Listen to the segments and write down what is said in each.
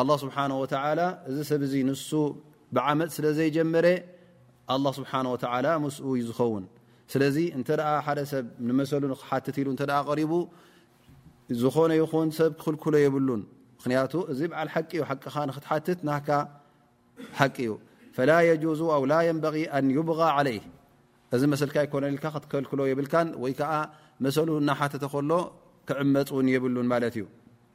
ኣላ ስብሓን ወተዓላ እዚ ሰብ እዚ ንሱ ብዓመፅ ስለ ዘይጀመረ ኣላ ስብሓን ወተዓላ ምስኡ እዩ ዝኸውን ስለዚ እንተ ሓደ ሰብ ንመሰሉ ንክሓትት ኢሉ እተ ቀሪቡ ዝኾነ ይኹን ሰብ ክኽልኩሎ የብሉን ምክንያቱ እዚ በዓል ሓቂ እዩ ሓቅኻ ንክትሓትት ናካ ሓቂ እዩ ፈላ የዙ ኣው ላ የንበቂ ኣን ይብغ ዓለይ እዚ መሰልካ ይኮነ ልካ ክትከልክሎ የብልካን ወይ ከዓ መሰሉ እናሓተተ ከሎ ክዕመፅ እውን የብሉን ማለት እዩ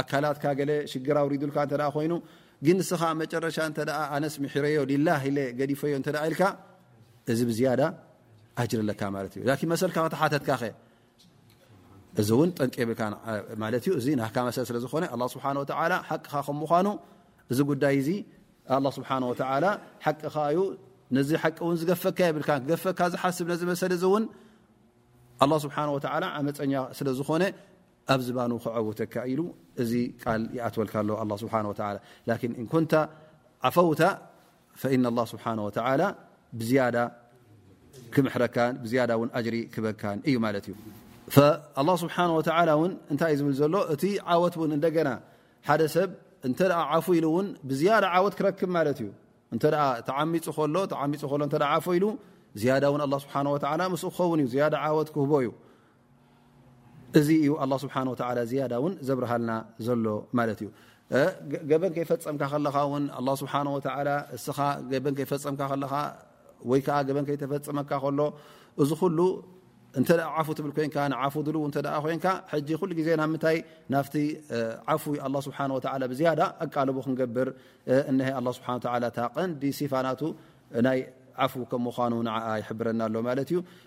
ኣካላትካ ገለ ሽግር ኣውሪዱልካ እንተ ኮይኑ ግን ንስኻ ኣብ መጨረሻ እንተ ኣነስ ምሒረዮ ሊላህ ኢለ ገዲፈዮ እንተ ኢልካ እዚ ብዝያዳ ኣጅር ኣለካ ማለት እዩ ላኪን መሰልካ ከተሓተትካ ኸ እዚ እውን ጠንቂ የብልካ ማለት እዩ እዚ ናካ መሰል ስለ ዝኾነ ኣላ ስብሓን ወተዓላ ሓቅኻ ከም ምዃኑ እዚ ጉዳይ እዚ ኣላ ስብሓን ወተዓላ ሓቅኻ እዩ ነዚ ሓቂ እውን ዝገፈካ የብልካ ክገፈካ ዝሓስብ ነዚ መሰል እዚ እውን ኣላ ስብሓን ወተዓላ ዓመፀኛ ስለ ዝኾነ ኣብ ዝባኑ ክዐውተካ ኢሉ እዚ ቃል ይኣትወልካ ኣሎ ኣላ ስብሓን ወተላ ላኪን እንኮንታ ዓፈውታ ፈኢና ላ ስብሓን ወተላ ብዝያዳ ክምሕረካን ብዝያዳ እውን ኣጅሪ ክበካን እዩ ማለት እዩ ኣላ ስብሓን ወተላ እውን እንታይ እዩ ዝብል ዘሎ እቲ ዓወት እውን እንደገና ሓደ ሰብ እንተ ዓፉ ኢሉ እውን ብዝያዳ ዓወት ክረክብ ማለት እዩ እንተ ተዓሚፁ ከሎ ተዓሚፁ ከሎ እተ ዓፎ ኢሉ ዝያዳ እውን ኣላ ስብሓን ወተላ ምስ ክኸውን እዩ ዝያዳ ዓወት ክህቦ እዩ እዚ እዩ ኣላ ስብሓን ወተላ ዝያዳ እውን ዘብርሃልና ዘሎ ማለት እዩ ገበን ከይፈፀምካ ከለኻ ውን ኣ ስብሓ ወላ እስኻ ገበን ከይፈፀምካ ከለኻ ወይ ከዓ ገበን ከይተፈፀመካ ከሎ እዚ ኩሉ እንተ ዓፉ ትብል ኮንካ ንዓፉ ድል እተ ኮንካ ሕጂ ኩሉ ግዜ ናብ ምንታይ ናብቲ ዓፉ ኣ ስብሓ ወላ ብዝያዳ ኣቃልቡ ክንገብር እሀ ኣ ስብሓ ላ እታ ቀንዲ ሲፋናቱ ናይ ዓፉ ከም ምኳኑ ንዓ ይሕብረና ኣሎ ማለት እዩ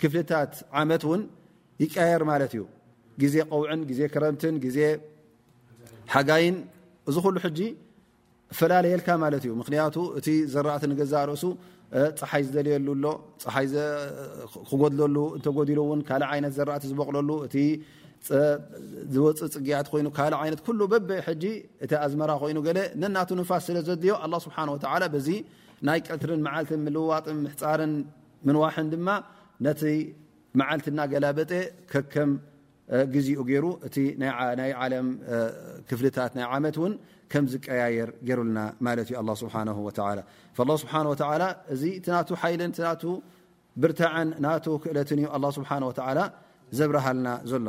ክፍልታት ዓመት እውን ይቀያየር ማለት እዩ ግዜ ቆውዕን ግዜ ክረምትን ግዜ ሓጋይን እዚ ኩሉ ሕጂ እፈላለየልካ ማለት እዩ ምክንያቱ እቲ ዘራእቲ ንገዛእ ርእሱ ፀሓይ ዝደልየሉ ኣሎ ፀሓይ ክጎድለሉ እንተጎዲሉ እውን ካልእ ዓይነት ዘራእቲ ዝበቕለሉ እቲ ዝወፅእ ፅግያት ኮይኑ ካልእ ዓይነት ኩሉ በበ ሕጂ እቲ ኣዝመራ ኮይኑ ገለ ነናቱ ንፋስ ስለ ዘድልዮ ኣላ ስብሓን ወተላ በዚ ናይ ቀትርን መዓልትን ምልዋጥን ምሕፃርን ምንዋሕን ድማ ነቲ መዓልቲ እናገላበጠ ከከም ግዜኡ ገይሩ እቲ ናይ ዓለም ክፍልታት ናይ ዓመት እውን ከም ዝቀያየር ገይሩልና ማለት እዩ ኣላ ስብሓን ወላ ላ ስብሓን ወላ እዚ እቲ ናቱ ሓይልን ናቱ ብርታዐን ናቱ ክእለትን እዩ ኣላ ስብሓን ወላ ዘብረሃልና ዘሎ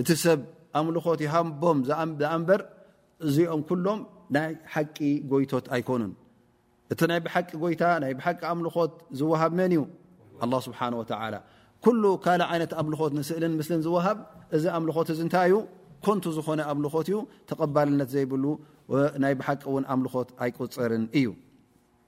እቲ ሰብ ኣምልኾት ይሃቦም ኣ በር እዚኦም ኩሎም ናይ ሓቂ ጎይቶት ኣይኮኑን እቲ ናይ ብሓቂ ጎይታ ናይ ብሓቂ ኣምልኾት ዝወሃብ መን እዩ ኣላ ስብሓን ወተላ ኩሉ ካልእ ዓይነት ኣምልኾት ንስእልን ምስልን ዝወሃብ እዚ ኣምልኾት እዚ እንታይ እዩ ኮንቱ ዝኾነ ኣምልኾት እዩ ተቐባልነት ዘይብሉ ናይ ብሓቂ እውን ኣምልኾት ኣይቁፅርን እዩ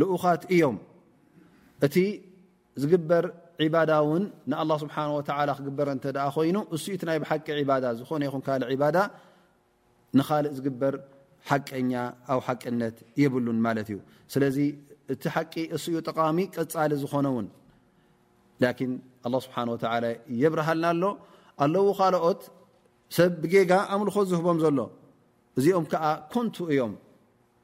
ልኡኻት እዮም እቲ ዝግበር ባዳ ውን ንኣ ስብሓ ክግበር እተ ኮይኑ እሱ እቲ ናይ ሓቂ ባዳ ዝኾነ ይኹን ካል ባዳ ንካልእ ዝግበር ሓቀኛ ኣብ ሓቅነት የብሉን ማለት እዩ ስለዚ እቲ ሓቂ እሱ ዩ ጠቃሚ ቀፃሊ ዝኾነ ውን ላን ኣ ስብሓ የብርሃልና ኣሎ ኣለዉ ካልኦት ሰብ ብጌጋ ኣምልኾ ዝህቦም ዘሎ እዚኦም ከዓ ኮንቱ እዮም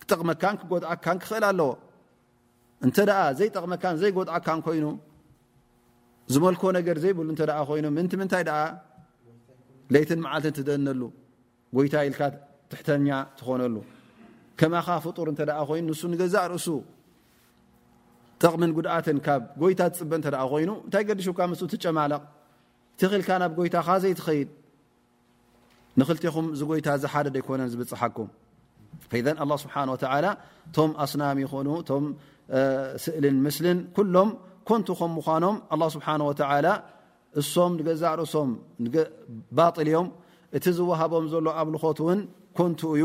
ክጠቕመካን ክጎድኣካን ክኽእል ኣለዎ እንተ ዘይጠቕመካን ዘይጎድኣካን ኮይኑ ዝመልኮ ነገር ዘይብሉ እተ ኮይኑ ምንቲ ምንታይ ደኣ ለይትን መዓልትን ትደነሉ ጎይታ ኢልካ ትሕተኛ ትኾነሉ ከማኻ ፍጡር እተ ኮይኑ ንሱ ንገዛእ ርእሱ ጠቕምን ጉድኣትን ካብ ጎይታ ትፅበ እተ ኮይኑ እንታይ ገዲሹካ ምስ ትጨማለቕ ትኽልካ ናብ ጎይታኻ ዘይትኸይድ ንክልቴኹም እዚ ጎይታ እዚ ሓደ ዶ ኣይኮነን ዝብፅሓኩም ኢዘ ኣላ ስብሓን ወተላ እቶም ኣስናም ይኹኑ እቶም ስእልን ምስልን ኩሎም ኮንቱ ከም ምዃኖም ኣላ ስብሓን ወተላ እሶም ንገዛእ ርእሶም ባጥል እዮም እቲ ዝወሃቦም ዘሎ ኣብልኾት እውን ኮንቱ እዩ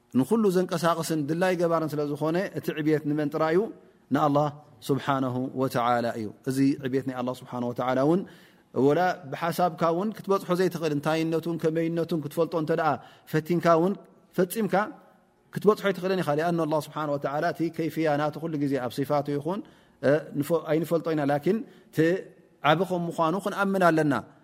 ንኹሉ ዘንቀሳቕስን ድላይ ገባርን ስለ ዝኾነ እቲ ዕብት ንመን ጥራይ እዩ ንኣላ ስብሓነ ወተላ እዩ እዚ ዕብት ናይ ኣላ ስብሓ ወላ እውን ወላ ብሓሳብካ ውን ክትበፅሖ ዘይትኽእል እንታይነቱን ከመይነቱን ክትፈልጦ እተ ፈቲንካ ውን ፈፂምካ ክትበፅሖ ኣይትኽእልን ኢኻ ኣን ላ ስብሓ ወላ እቲ ከይፍያ ና ኩሉ ግዜ ኣብ ስፋቱ ይኹን ኣይንፈልጦ ኢና ላኪን ዓብ ከም ምኳኑ ክንኣምን ኣለና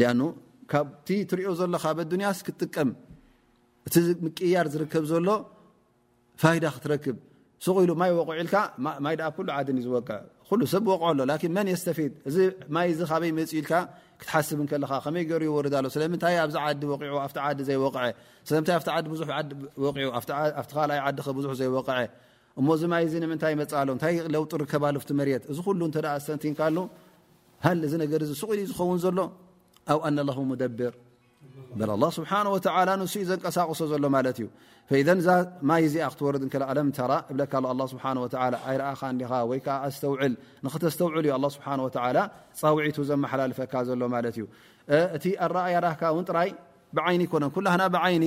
ሊኣኑ ካብቲ ትሪኦ ዘሎካ ኣብ ኣዱንያስ ክትጥቀም እቲ ምቅያር ዝርከብ ዘሎ ፋይዳ ክትረክብ ሱቕ ኢሉ ማይ ወቑዕ ኢልካ ማይ ድኣ ኩሉ ዓድን እዩ ዝወቅዕ ኩሉ ሰብ ወቕዖ ኣሎ ላኪን መን የስተፊድ እዚ ማይ እዚ ካበይ መፅ ኢልካ ክትሓስብ ከለካ ከመይ ገይሩ ይወርድ ኣሎ ስለምንታይ ኣብዚ ዓዲ ወቂዑ ኣብቲ ዓዲ ዘይወቕዐ ስለምንታይ ኣብቲ ዓዲ ብዙሕ ወቂዑ ኣብቲ ካልኣይ ዓዲ ከ ብዙሕ ዘይወቕዐ እሞ እዚ ማይ እዚ ንምንታይ ይመፅኣሎ እንታይ ለውጢ ርከባሉ ፍቲ መሬት እዚ ኩሉ እተ ኣስተንቲንካሉ ሃል እዚ ነገር እዚ ስቁኢሉ ዩ ዝኸውን ዘሎ ኣው ኣነ ለ ሙደብር በ ላ ስብሓ ወላ ንሱ ዩ ዘንቀሳቅሶ ዘሎ ማለት እዩ ፈዘ እዛ ማይ እዚኣ ክትወርድ ከ ኣለም ተራ እብለካ ኣ ስብሓ ኣይረኣኻ እንዲኻ ወይ ከዓ ኣስተውዕል ንክተስተውዕሉ እዩ ኣ ስብሓ ወላ ፃውዒቱ ዘመሓላልፈካ ዘሎ ማለት እዩ እቲ ኣረኣያ ዳህካ ውን ጥራይ ብዓይኒ ይኮነን ኩላህና ብዓይኒ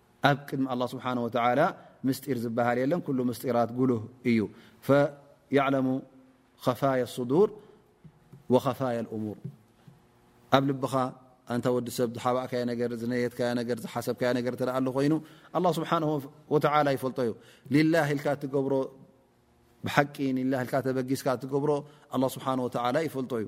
ኣብ ቅድሚ ኣላህ ስብሓነሁ ወተዓላ ምስጢር ዝበሃል የለን፣ ኩሉ ምስጢራት ጉሉህ እዩ። ፈየዕለሙ ኸፋያ ሱዱር ወኸፋያ ልእሙር ኣብ ልብኻ ኣንታ ወዲ ሰብ ዝሓባእካዮ ነገር፣ ዝነየትካዮ ነገር፣ ዝሓሰብካዮ ነገር እንተ ኣሎ ኮይኑ ኣላህ ስብሓነሁ ወተዓላ ይፈልጦ እዩ። ሊላህ ኢልካ እትገብሮ ብሓቂ ሊላህ ኢልካ ተበጊስካ እትገብሮ ኣላህ ስብሓነሁ ወተዓላ ይፈልጦ እዩ።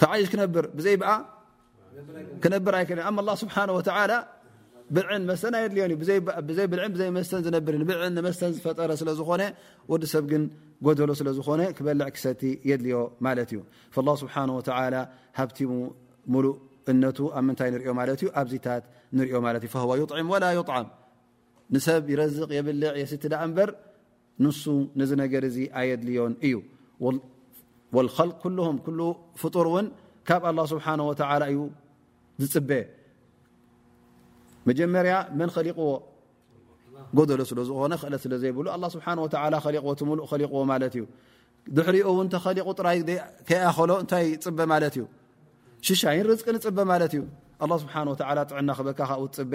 ተዓይሽ ክነብር ብዘይ ብኣ ክነብር ኣይክእል ኣም ላ ስብሓን ወተላ ብልዕን መስተን ኣየድልዮን እዩ ብዘይ ብልዕን ብዘይ መስተን ዝነብር ብልዕን ንመስተን ዝፈጠረ ስለ ዝኾነ ወዲ ሰብ ግን ጎደሎ ስለ ዝኾነ ክበልዕ ክሰቲ የድልዮ ማለት እዩ ላ ስብሓን ወተላ ሃብቲ ሙሉእ እነቱ ኣብ ምንታይ ንሪኦ ማለት እዩ ኣብዚታት ንሪኦ ማለት እዩ ፈዋ ዩጥዕም ወላ ዩጥዓም ንሰብ ይረዝቕ የብልዕ የስቲ ዳኣ እምበር ንሱ ነዚ ነገር እዚ ኣየድልዮን እዩ ወልኸልቅ ኩሉም ኩሉ ፍጡር እውን ካብ ኣላ ስብሓን ወተላ እዩ ዝፅበ መጀመርያ መን ኸሊቕዎ ጎደሎ ስለ ዝኾነ ክእለት ስለ ዘይብሉ ኣላ ስብሓን ወተላ ኸሊቕዎ ትምሉእ ኸሊቕዎ ማለት እዩ ድሕሪኡ እውን ተኸሊቑ ጥራይ ከይኣኸሎ እንታይ ይፅበ ማለት እዩ ሽሻይን ርዝቂ ንፅበ ማለት እዩ ኣላ ስብሓን ወተላ ጥዕና ክበካ ካብኡ ትፅበ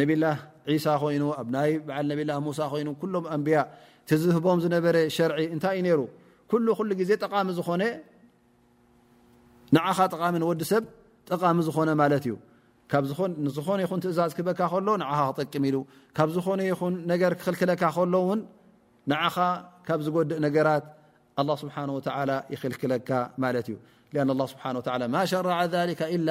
ነብላህ ዒሳ ኮይኑ ኣብ ናይ በዓል ነብላህ ሙሳ ኮይኑ ኩሎም ኣንብያ ትዝህቦም ዝነበረ ሸርዒ እንታይ እዩ ነይሩ ኩሉ ኩሉ ግዜ ጠቃሚ ዝኾነ ንዓኻ ጠቃሚ ንወዲ ሰብ ጠቃሚ ዝኾነ ማለት እዩ ካብ ዝኾነ ይኹን ትእዛዝ ክበካ ከሎ ንዓኻ ክጠቅም ኢሉ ካብ ዝኾነ ይኹን ነገር ክክልክለካ ከሎ እውን ንዓኻ ካብ ዝጎድእ ነገራት ኣላ ስብሓን ወተላ ይክልክለካ ማለት እዩ ን ላ ስብሓን ወላ ማ ሸረዓ ሊካ ኢላ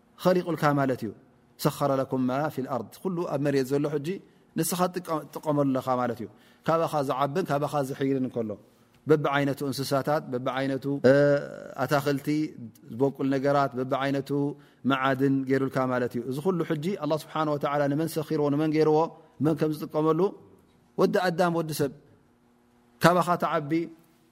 ኸሊቁልካ ማለት እዩ ሰኸረ ለኩም ማ ፊ ኣር ኩሉ ኣብ መሬት ዘሎ ሕጂ ንስኻ ትጥቀመሉ ኣለኻ ማለት እዩ ካባኻ ዝዓብን ካባኻ ዝሕይልን ከሎ በቢ ዓይነቱ እንስሳታት በቢ ዓይነቱ ኣታክልቲ ዝበቁል ነገራት በቢ ዓይነቱ መዓድን ገይሩልካ ማለት እዩ እዚ ኩሉ ሕጂ ኣላ ስብሓን ወተላ ንመን ሰኪርዎ ንመን ገይርዎ መን ከም ዝጥቀመሉ ወዲ ኣዳም ወዲ ሰብ ካባኻ ተዓቢ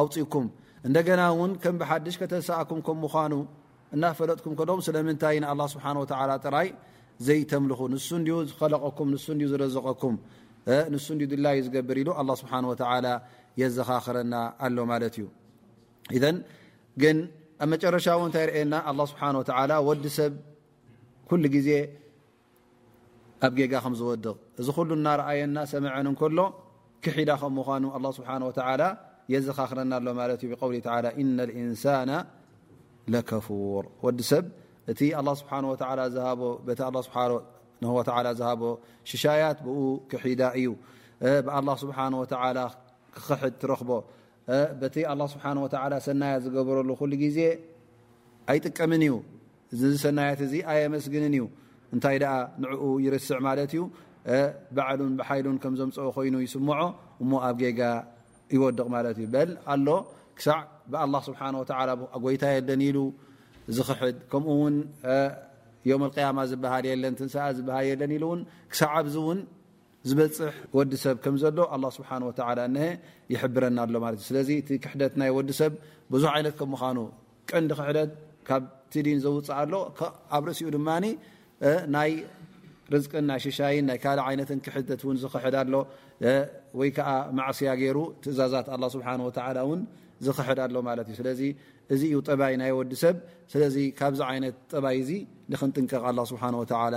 ኣውፅእኩም እንደገና ውን ከም ብሓድሽ ከተንስኣኩም ከም ምኳኑ እናፈለጥኩም ከዶም ስለምንታይ ንኣላ ስብሓ ወተላ ጥራይ ዘይተምልኹ ንሱ እንዲዩ ዝኸለቀኩም ንሱ እንዲዩ ዝረዘቀኩም ንሱ እንዲዩ ድላዩ ዝገብር ኢሉ ኣላ ስብሓ ወተላ የዘኻኽረና ኣሎ ማለት እዩ እዘን ግን ኣብ መጨረሻ እውን እንታይ ርእየና ኣላ ስብሓ ወተላ ወዲ ሰብ ኩሉ ግዜ ኣብ ጌጋ ከም ዝወድቕ እዚ ኩሉ እናረኣየን እናሰምዐን እንከሎ ክሒዳ ከም ምዃኑ ኣላ ስብሓን ወተዓላ የዘኻኽረና ኣሎ ማለት እዩ ብቀውሊ ተዓላ ኢነ ልእንሳና ለከፉር ወዲ ሰብ እቲ ኣላ ስብሓን ወተዓላ ዝሃቦ በቲ ኣላ ስብሓ ወተዓላ ዝሃቦ ሽሻያት ብኡ ክሒዳ እዩ ብኣላ ስብሓን ወተዓላ ክኽሕድ ትረኽቦ በቲ ኣላ ስብሓን ወተዓላ ሰናያ ዝገበረሉ ኩሉ ግዜ ኣይጥቀምን እዩ እዚ ሰናያት እዚ ኣየመስግንን እዩ እንታይ ደኣ ንዕኡ ይርስዕ ማለት እዩ ባዕሉን ብሓይሉን ከም ዘምፀኦ ኮይኑ ይስምዖ እሞ ኣብ ጌጋ ይወድቕ ማለት እዩ በል ኣሎ ክሳዕ ብኣላ ስብሓን ወተላ ጎይታ የለን ኢሉ ዝኽሕድ ከምኡ ውን ዮም ኣልቅያማ ዝበሃል የለን ትንስኣ ዝበሃል የለን ኢሉ እውን ክሳዕ ኣብዚ እውን ዝበፅሕ ወዲ ሰብ ከም ዘሎ ኣላ ስብሓን ወተላ እነሀ ይሕብረና ኣሎ ማለት እዩ ስለዚ እቲ ክሕደት ናይ ወዲ ሰብ ብዙሕ ዓይነት ከም ምዃኑ ቀንዲ ክሕደት ካብቲ ዲን ዘውፅእ ኣሎ ኣብ ርእሲኡ ድማ ናይ ርዝቅን ናይ ሽሻይን ናይ ካልእ ዓይነትን ክሕደት እውን ዝኽሕድ ኣሎ ወይ ከዓ ማዕስያ ገይሩ ትእዛዛት ኣላ ስብሓን ወተዓላ እውን ዝኽሕድ ኣሎ ማለት እዩ ስለዚ እዚ እዩ ጠባይ ናይ ወዲ ሰብ ስለዚ ካብዚ ዓይነት ጠባይ እዚ ንክንጥንቀቕ ኣላ ስብሓን ወተዓላ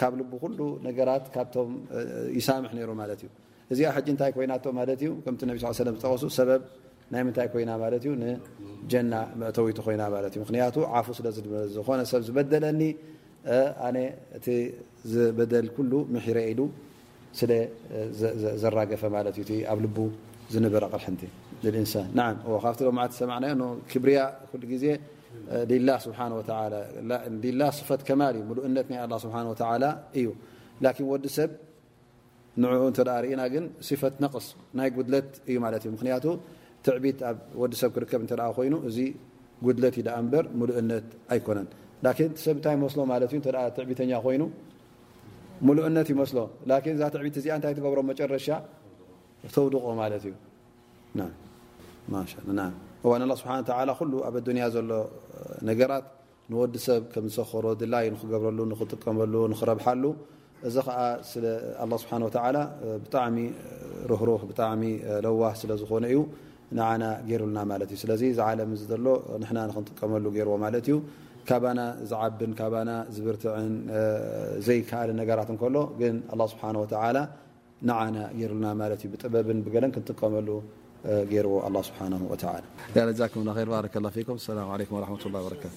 ካብ ልቡ ኩሉ ነገራት ካብቶም ይሳምሕ ነይሩ ማለት እዩ እዚኣ ሕጂ እንታይ ኮይናቶ ማለት እዩ ከምቲ ነቢ ስ ሰለም ዝጠቐሱ ሰበብ ናይ ምንታይ ኮይና ማለት እዩ ንጀና መእተዊቲ ኮይና ማለት እዩ ምክንያቱ ዓፉ ስለ ዝኾነ ሰብ ዝበደለኒ ኣነ እቲ ዝበደል ኩሉ ምሒረ ኢሉ ስለ ዘራገፈ ማለት እዩ እቲ ኣብ ልቡ ዝነበረ ቅርሕንቲ ንልእንሳን ን እዎ ካብቲ ሎምዓት ዝሰማዕናዮ ን ክብርያ ኩሉ ግዜ ሊላ ስብሓን ወተላ ሊላ ስፈት ከማል እዩ ምሉእነት ናይ ኣላ ስብሓን ወተላ እዩ ላኪን ወዲ ሰብ ንኡ እንተ ርእና ግን ስፈት ነቕስ ናይ ጉድለት እዩ ማለት እዩ ምክንያቱ ትዕቢት ኣብ ወዲ ሰብ ክርከብ እንተ ኮይኑ እዚ ጉድለት እዩ ደኣ እምበር ምሉእነት ኣይኮነን ላኪን እቲ ሰብ እንታይ መስሎ ማለት እዩ እተ ትዕቢተኛ ኮይኑ ሙሉእነት ይመስሎ ላኪን እዛ ትዕቢት እዚኣ እንታይ ትገብሮ መጨረሻ ተውድቆ ማለት እዩ እዋ ኣላ ስብሓ ተላ ኩሉ ኣብ ኣዱንያ ዘሎ ነገራት ንወዲ ሰብ ከም ዝሰኸሮ ድላዩ ንክገብረሉ ንክጥቀመሉ ንክረብሓሉ እዚ ከዓ ስለ ኣላ ስብሓን ወተላ ብጣዕሚ ርህሩህ ብጣዕሚ ለዋህ ስለ ዝኾነ እዩ ንዓና ገይሩልና ማለት እዩ ስለዚ እዚ ዓለም እዚ ዘሎ ንሕና ንክንጥቀመሉ ገይርዎ ማለት እዩ ካባና ዝዓብን ካባና ዝብርትዕን ዘይከኣል ነገራት እንከሎ ግን ኣላ ስብሓን ወተላ ንዓና ገይሩልና ማለት እዩ ብጥበብን ብገለን ክንጥቀመሉ ገይርዎ ኣላ ስብሓን ወተላ ዛኩም ላ ባረከላ ፊኩም ኣሰላሙ ዓለይኩም ወረሕመቱላ በረካቱ